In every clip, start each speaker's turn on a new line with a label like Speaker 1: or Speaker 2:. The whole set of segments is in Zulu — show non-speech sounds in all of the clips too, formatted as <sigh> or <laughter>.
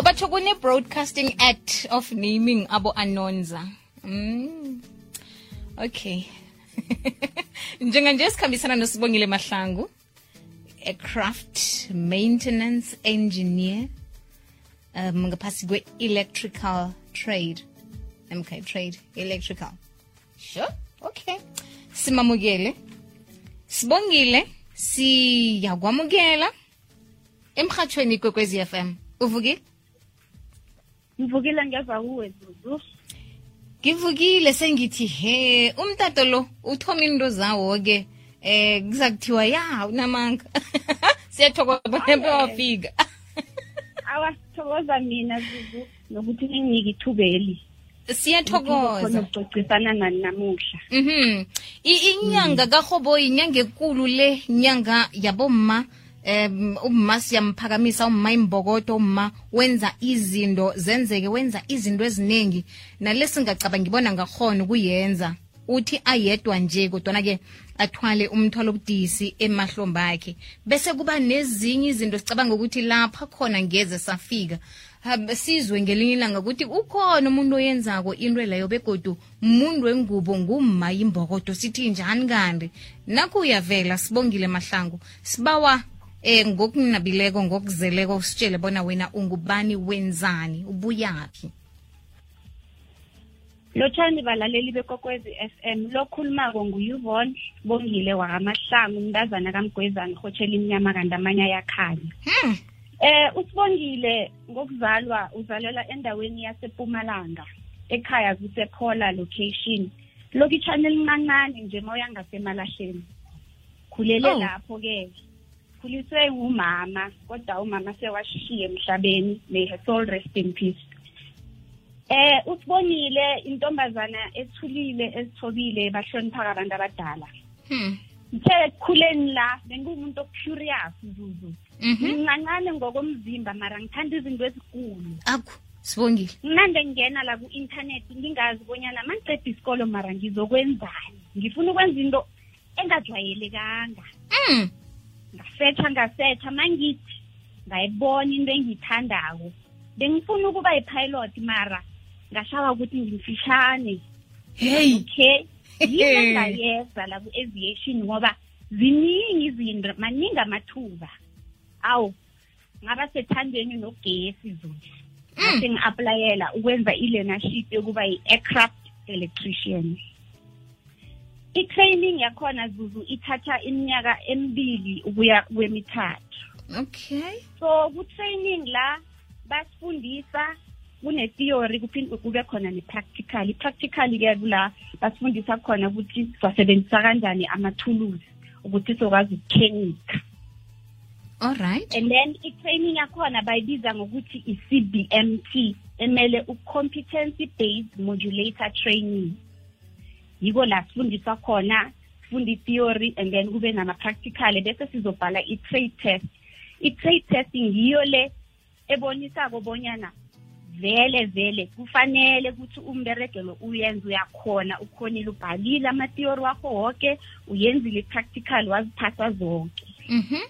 Speaker 1: oh batsho kune-broadcasting act of naming abo anonza. Mm. okay. <laughs> Njenganje sikhambisana nosibongile mahlangu a craft maintenance engineer um ngaphasi kwe-electrical trade. Mk trade electrical. Sure. Okay. Simamukele. Sibongile siyakwamukela. Emhathweni kwekwezi FM uvukile
Speaker 2: ngivukile ngeva kuwe zuzu
Speaker 1: ngivukile sengithi he umtato lo uthoma into zawo ke eh kuza kuthiwa ya unamanga. <laughs> Siyathokoza bona bewafika <laughs>
Speaker 2: awasithokoza mina zuzu nokuthi ninginike ithubeli
Speaker 1: siyathokoza
Speaker 2: ukuxoxisana nani namuhla.
Speaker 1: Mhm. Inyanga kahobo inyanga ekulu le nyanga yabomma um umma siyamphakamisa umma imbokoto umma wenza izinto zenzeke wenza izinto eziningi. Nalesi ngacabanga ngibona ngakhona ukuyenza uthi ayedwa nje kodwana-ke athwale umthwalo obudisi emahlombe akhe bese kuba nezinye izinto sicabanga ukuthi lapha khona ngeze safika. Sizwe ngelinye ilanga ukuthi ukhona umuntu oyenzako into leyo begodu umuntu wengubo ngumma imbokodo. Sithi njani kanti? Nakho uyavela sibongile mahlangu. Sibawa eh ngokunabileko ngokuzeleko usitshele bona wena ungubani wenzani ubuyaphi?
Speaker 2: Lotshani balaleli bekokwezi FM lokhulumako nguyuvon bongile wakamahlangu umntazana kamgwezana hotshela imnyama kanti amanye ayakhanya
Speaker 1: hmm.
Speaker 2: eh usibongile ngokuzalwa uzalela endaweni yasePumalanga ekhaya kusekhola location. Lokitshana elincancane nje moya ngasemalahleni. Khulele
Speaker 1: Oh.
Speaker 2: lapho ke khuliswe ngumama kodwa umama sewashiye emhlabeni. May her soul rest in peace. Eh usibonile intombazana ethulile ezithobile bahlonipha abantu abadala.
Speaker 1: Hmm.
Speaker 2: ngithe khuleni la bengumuntu ocurious zuzu.
Speaker 1: Mhm.
Speaker 2: ngincancane ngokomzimba mara ngithanda izinto ezikulu.
Speaker 1: Akho sibongile.
Speaker 2: Nginande ngingena la ku-inthanethi ngingazi bonyana mangiqeda isikolo mara ngizokwenzani? Ngifuna ukwenza into engajwayelekanga.
Speaker 1: Mm.
Speaker 2: Ngasetsha ngasetsha mangithi ngayibona into engiyithandako. Bengifuna ukuba yipilot mara ngashawa ukuthi ngimfishane.
Speaker 1: Hey!
Speaker 2: Okay? Yini engayenza la ku-aviation ngoba ziningi izinto maningi amathuba. Awu ngaba sethandweni nogesi zulu ngase ngi-aplayela ukwenza i-learnership yokuba yi-aircraft electrician. I-training yakhona zuzu ithatha iminyaka emibili ukuya kwemithathu.
Speaker 1: Okay.
Speaker 2: So ku-training la basifundisa kune-theory kuphinde kube khona ne-practical. I-practical-ke kula basifundisa khona ukuthi sizasebenzisa kanjani amathuluzi ukuthi sizokwazi ukukhenika
Speaker 1: all right.
Speaker 2: And then i-training yakhona bayibiza ngokuthi i-c b m t emele u-competency based modulator training yiko la sifundiswa khona sifunda i-theory and then kube nama-practical bese sizobhala i-trade test. I-trade test ngiyo le ebonisako bonyana vele vele kufanele ukuthi umberegelo uyenze uyakhona ukhonile ubhalile ama-theory wakho woke uyenzile i-practical waziphasa zonke
Speaker 1: mhm.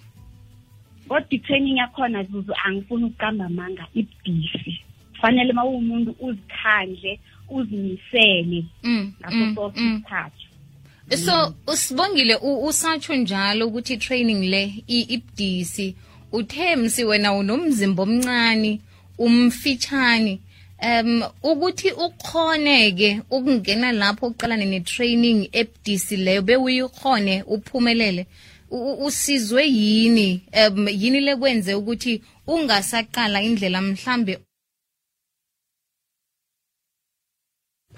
Speaker 2: Kodwa i-training yakhona zuzu angifuni ukuqamba amanga ibhifi kufanele uma uwumuntu uzikhandle uzimisele
Speaker 1: Mm,
Speaker 2: ngaso
Speaker 1: mm,
Speaker 2: sonke
Speaker 1: mm.
Speaker 2: isikhathi.
Speaker 1: So usibongile u- usatsho njalo ukuthi training le i- ibudisi. Uthemsi wena unomzimba omncane umfitshane um ukuthi ukhoneke ukungena lapho uqalane ne-training ebudisi leyo bewuyikhone uphumelele. U- u- usizwe yini? Um yini lekwenze ukuthi ungasaqala indlela mhlambe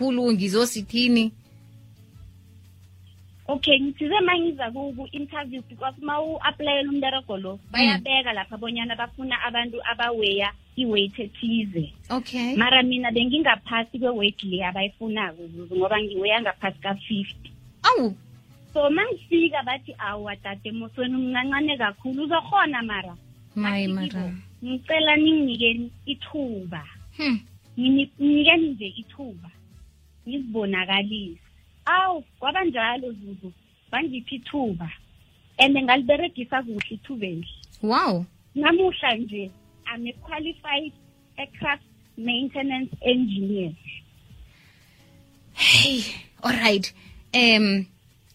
Speaker 1: khulu ngizosithini?
Speaker 2: Okay ngithize ma ngiza ku-interview because uma u-aplayela umberego lo bayabeka lapha bonyana bafuna abantu abaweya i-weight ethize
Speaker 1: okay.
Speaker 2: Mara mina bengingaphasi kwe-weight le abayifunako zuzu ngoba ngiweya ngaphasi ka-fifty.
Speaker 1: Awu.
Speaker 2: So ma ngifika bathi awu wadade mosweni umncancane kakhulu uzokhona mara.
Speaker 1: Mayi mara.
Speaker 2: ngicela ninginikeni ithuba.
Speaker 1: Hmm.
Speaker 2: nginikeni nje ithuba ngizibonakalise. Awu kwaba njalo zuzu bangiphi ithuba? And ngaliberegisa kuhle ithubeli
Speaker 1: wow.
Speaker 2: Namuhla nje I'm a qualified aircraft maintenance engineer.
Speaker 1: Hey alright um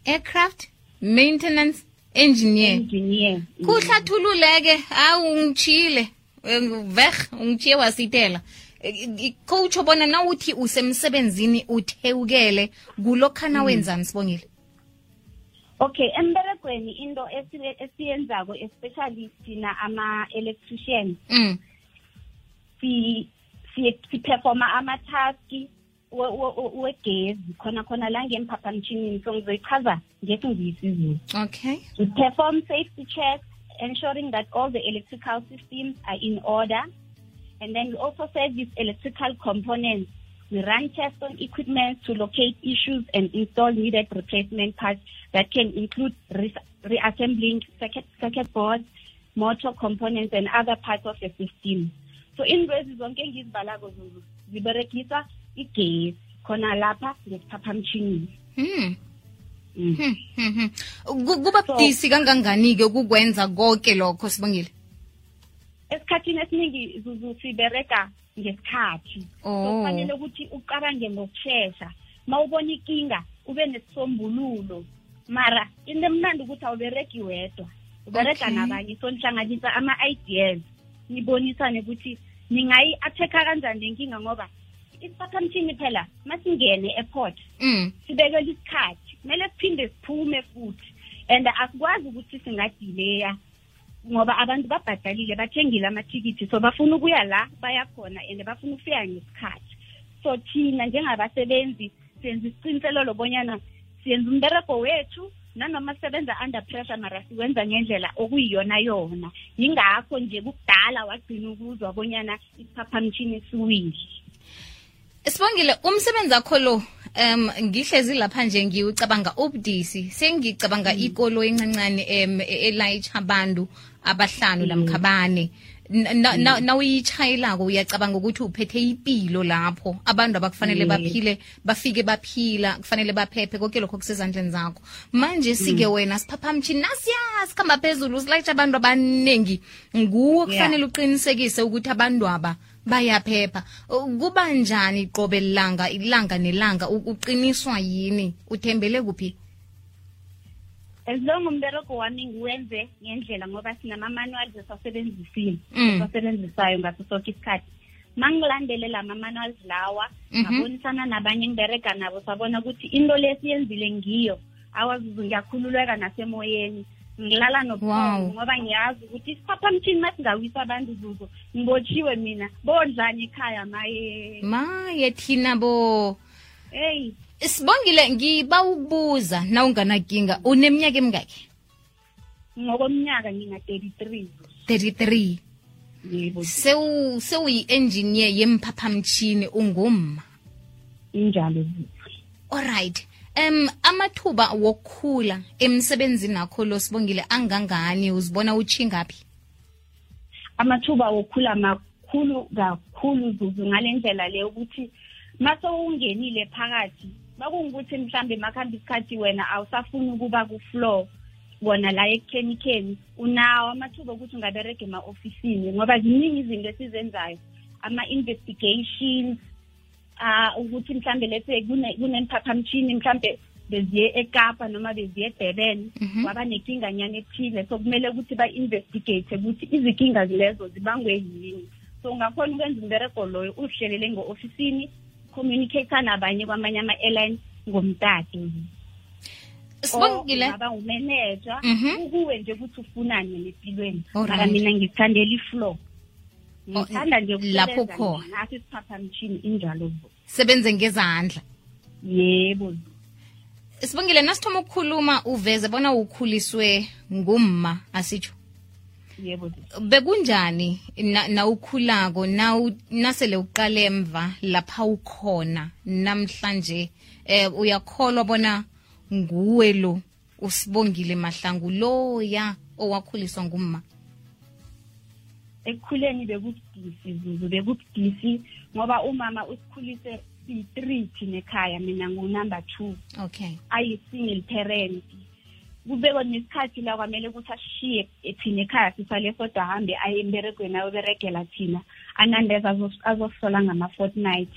Speaker 1: aircraft maintenance engineer.
Speaker 2: Engineer
Speaker 1: kuhlathululeke hawu ungitshile veg ungitshiye wasitela. Coach bona nawuthi usemsebenzini uthewukele kulokhana wenzani sibongile
Speaker 2: okay emberegweni into esi- esiyenzako especially thina ama-electrician.
Speaker 1: Mm
Speaker 2: si si- siperforma ama-taski we- we- we- wegezi khona khona la ngemphaphamtshinini so ngizoyichaza ngesingisi izulu
Speaker 1: okay.
Speaker 2: We perform safety checks, ensuring that all the electrical systems are in order. And then we also service electrical components. We run tests on equipment to locate issues and install needed replacement parts that can include re- reassembling circuit, circuit boards, motor components, and other parts of the system. So in zonke engizibalako Zulu, ziberegisa igesi khona lapha ngesiphaphamtshinini.
Speaker 1: hmm
Speaker 2: Mm.
Speaker 1: Hmm, hmm, hmm. Ku- kuba budisi kangangani-ke ukukwenza konke lokho sibongile
Speaker 2: esikhathini esiningi zuzu sibereka ngesikhathi.
Speaker 1: Oh.
Speaker 2: kufanele ukuthi ucabange ngokushesha. Ma ubona ikinga ube nesisombululo. Mara into emnandi ukuthi awubereki wedwa. Ubereka nabanye so nihlanganisa ama-ideas nibonisane ukuthi ningayi-athekha kanjani le nkinga ngoba isiphaphamthini phela masingene e-airport
Speaker 1: mm.
Speaker 2: sibekele isikhathi. Kumele siphinde siphume futhi. And asikwazi ukuthi singadileya ngoba abantu babhadalile bathengile amathikithi so bafuna ukuya la baya khona and bafuna ukufika ngesikhathi. So thina njengabasebenzi senza isiqiniselelo bonyana siyenza umberego wethu nanoma sisebenza under pressure mara siwenza ngendlela okuyiyona yona. Yingakho nje kudala wagcina ukuzwa bonyana isiphaphamtshini siwile.
Speaker 1: Sibongile umsebenzi wakho lo um ngihlezi lapha nje ngiwucabanga ubudisi. Sengicabanga ikolo encancane um elayitsha abantu abahlanu namkha bane. Na- na- na- nawuyitshayelako uyacabanga ukuthi uphethe ipilo lapho. Abantu abakufanele
Speaker 2: Yes.
Speaker 1: baphile bafike baphila kufanele baphephe konke lokho kusezandleni zakho. Manje sike wena siphaphamtshini nasiya sikhamba phezulu silayitsha abantu abaningi nguwo kufanele uqinisekise ukuthi abantu aba bayaphepha. Kuba njani qobe langa ilanga nelanga uqiniswa yini? Uthembele kuphi
Speaker 2: as long umbereko wami ngiwenze ngendlela ngoba sinama-manuals esasebenzisile
Speaker 1: Mm.
Speaker 2: esasebenzisayo ngaso sonke isikhathi ma ngilandele la ma-manuals lawa
Speaker 1: Mhm.
Speaker 2: ngabonisana nabanye engibereka nabo sabona ukuthi into le siyenzile ngiyo awazuzu ngiyakhululeka nasemoyeni ngilala
Speaker 1: Wow.
Speaker 2: nobuthongo ngoba ngiyazi ukuthi isiphaphamthini ma singawisa abantu zuzu ngibotshiwe mina bondlani ekhaya maye
Speaker 1: maye thina bo
Speaker 2: eyi
Speaker 1: sibongile ngiba ukubuza na unganakinga uneminyaka emingaki?
Speaker 2: Ngokomnyaka ngina-thirty-three
Speaker 1: 33
Speaker 2: yebo.
Speaker 1: Sewu sewuyi-engineer yemphaphamtshini ungumma?
Speaker 2: Injalo.
Speaker 1: Alright um amathuba wokukhula emsebenzini akho lo sibongile angangani? Uzibona uchingaphi
Speaker 2: amathuba wokukhula makhulu kakhulu zuzu ngale ndlela le ukuthi mase ungenile phakathi bakungukuthi mhlambe makuhamba isikhathi wena awusafuni ukuba ku-floor bona la ekukhemikheni unawo amathuba okuthi ungaberega ema-ofisini ngoba ziningi izinto esizenzayo ama-investigations uh, ukuthi mhlambe lethe kunemphaphamtshini mhlambe beziye ekapa noma beziye edurban
Speaker 1: Mhm.
Speaker 2: waba nenkinganyana ethile so kumele ukuthi ba-investigate ukuthi izinkinga lezo zibangwe yini so ungakhona ukwenza umbereko loyo uhlelele ngo-ofisini communicate nabanye kwamanye ama-airline ngomtato
Speaker 1: sibongile
Speaker 2: ungaba umanager
Speaker 1: Mhm.
Speaker 2: ukuwe nje ukuthi ufunani
Speaker 1: empilweni
Speaker 2: mara mina ngithandela ifloor. Ngithanda nje
Speaker 1: lapho khona.
Speaker 2: isiphaphamtshini injalo.
Speaker 1: Sebenze ngezandla.
Speaker 2: Yebo.
Speaker 1: Sibongile nasithoma ukukhuluma uveze bona ukhuliswe ngumma asitsho
Speaker 2: yebo
Speaker 1: bekunjani? Na- nawukhulako nawu- nasele uqale emva lapha ukhona namhlanje eh uyakholwa bona nguwe lo usibongile mahlangu loya owakhuliswa ngumma?
Speaker 2: Ekukhuleni bekubudisi zuzu bekubudisi ngoba umama usikhulise siyi-three thina ekhaya mina ngu-number two.
Speaker 1: Okay.
Speaker 2: Ayi-single parent. Kubekwe nesikhathi la kwamele ukuthi asishiye thina ekhaya sisale sodwa ahambe aye emberegweni ayoberegela thina. Anandeza azosola ngama-fortnight.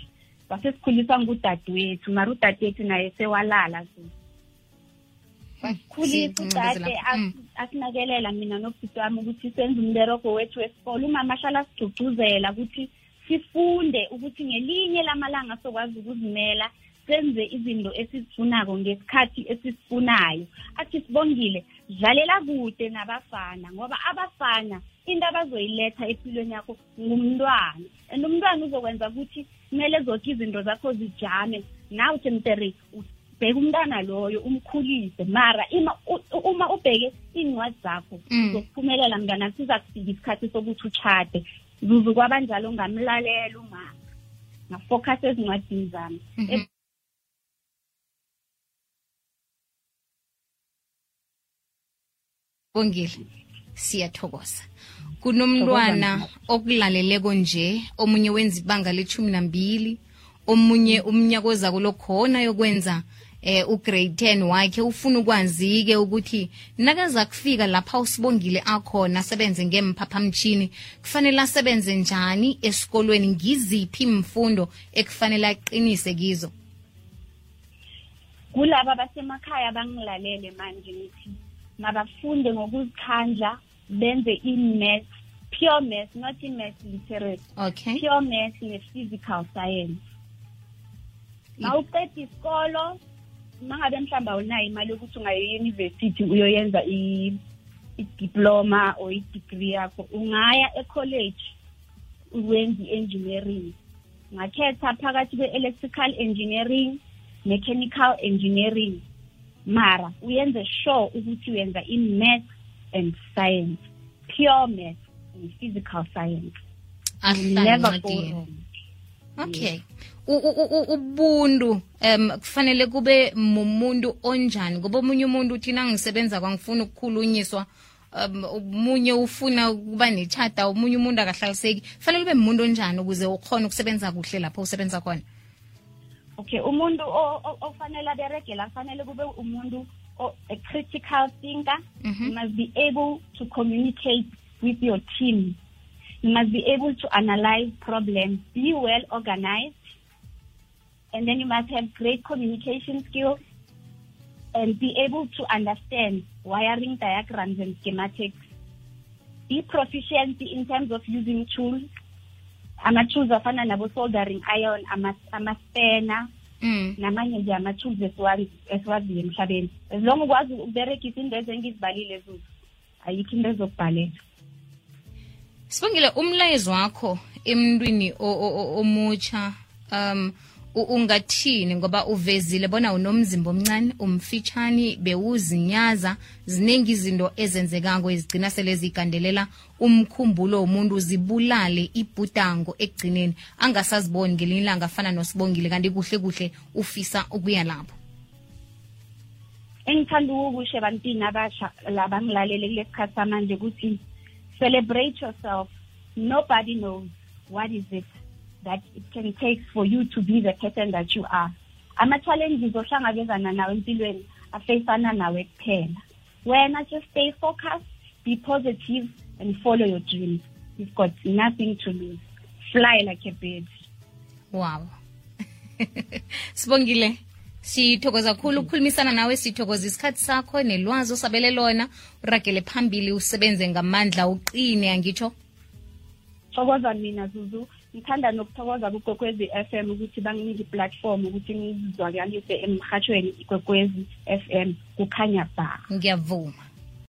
Speaker 2: Wasesikhulisa ngudadewethu mara udadewethu naye sewalala zuzu wasikhulisa udade
Speaker 1: Mm.
Speaker 2: asinakelela mina nobhuti wami ukuthi senze umberego wethu wesikole. Umama ahlala asigcugcuzela ukuthi sifunde ukuthi ngelinye lamalanga sokwazi ukuzimela senze izinto esizifunako ngesikhathi esisifunayo athi sibongile dlalela kude nabafana ngoba abafana into abazoyiletha empilweni yakho ngumntwana. And umntwana uzokwenza ukuthi kumele zonke izinto zakho zijame. Nawe temtere ubheke umntwana loyo umkhulise. Mara ima u- uma ubheke iy'ncwadi zakho
Speaker 1: Mm.
Speaker 2: uzokuphumelela mntwana siza kufika isikhathi sokuthi utshade. Zuzu kwabanjalo ngamlalela umama ngafocus ezincwadini zami.
Speaker 1: Bongile siyathokoza. Kunomntwana okulaleleko nje omunye wenza ibanga lethumi nambili omunye umnyaka ozako lokhona yokwenza eh ugrade 10 wakhe. Ufuna ukwazi-ke ukuthi nakaza kufika lapha usibongile akhona asebenze ngemphaphamtshini kufanele asebenze njani esikolweni? Ngiziphi imfundo ekufanele aqinise kizo?
Speaker 2: Kulaba basemakhaya bangilalele manje ngithi mabafunde ngokuzikhandla benze i-math pure math not i-math literate
Speaker 1: okay.
Speaker 2: Pure math ne-physical science. Ma uqeda isikolo mangabe mhlawumbe awunayo imali yokuthi ungayo e-university uyoyenza i- i-diploma or i-degree yakho ungaya e-college wenze i-engineering. Ngakhetha phakathi kwe-electrical engineering mechanical engineering. Mara uyenze sure ukuthi uyenza i-math and science pure math and physical science. Never go wrong
Speaker 1: okay. Ubuntu um kufanele kube mumuntu onjani? Ngoba omunye umuntu uthi nangisebenza kwangifuna ukukhulunyiswa um omunye ufuna ukuba nechata omunye umuntu akahlaliseki. Kufanele ube mumuntu onjani ukuze ukhona ukusebenza kuhle lapho usebenza khona
Speaker 2: okay umuntu ofanele aberegela kufanele kube umuntu a critical thinker.
Speaker 1: Mhm.
Speaker 2: you must be able to communicate with your team. You must be able to analyze problems be well organized and then you must have great communication skills and be able to understand wiring diagrams and schematics. Be proficient in terms of using tools ama-tools afana nabo-soldering iron amaspena
Speaker 1: mm.
Speaker 2: namanye nje ama-tools esiwazi- esiwaziyo emhlabeni as long ukwazi ukuberegisa into ezo engizibalile zuzu ayikho into ezokubhalela
Speaker 1: sibongile umlayezo wakho emntwini o- o- o- omutsha um ungathini ngoba uvezile bona unomzimba omncane umfitshani bewuzinyaza. Ziningi izinto ezenzekako ezigcina sele zigandelela umkhumbulo womuntu zibulale ibhudango ekugcineni. Angasaziboni ngelinye ilanga afana nosibongile kanti kuhle kuhle ufisa ukuya lapho.
Speaker 2: Engithanda ukukusho ebantwini abasha labangilalele kule sikhathi samanje ukuthi celebrate yourself. Nobody knows what is it. That it can take for you to be the person that you are. Ama-challenges ohlangabezana nawe empilweni afeyisana nawe kuphela. Wena just stay focused be positive and follow your dreams. You've got nothing to lose. Fly like a bird.
Speaker 1: Wow. <laughs> Sibongile sithokoza kakhulu ukukhulumisana nawe sithokoza isikhathi sakho nelwazi osabele lona. Uragele phambili usebenze ngamandla uqine angitsho
Speaker 2: thokoza mina zuzu ngithanda nokuthokoza kugwekwezi f m ukuthi banginike i-platform ukuthi ngizwakalise emhatshweni igwekwezi f m. Kukhanya ba
Speaker 1: ngiyavuma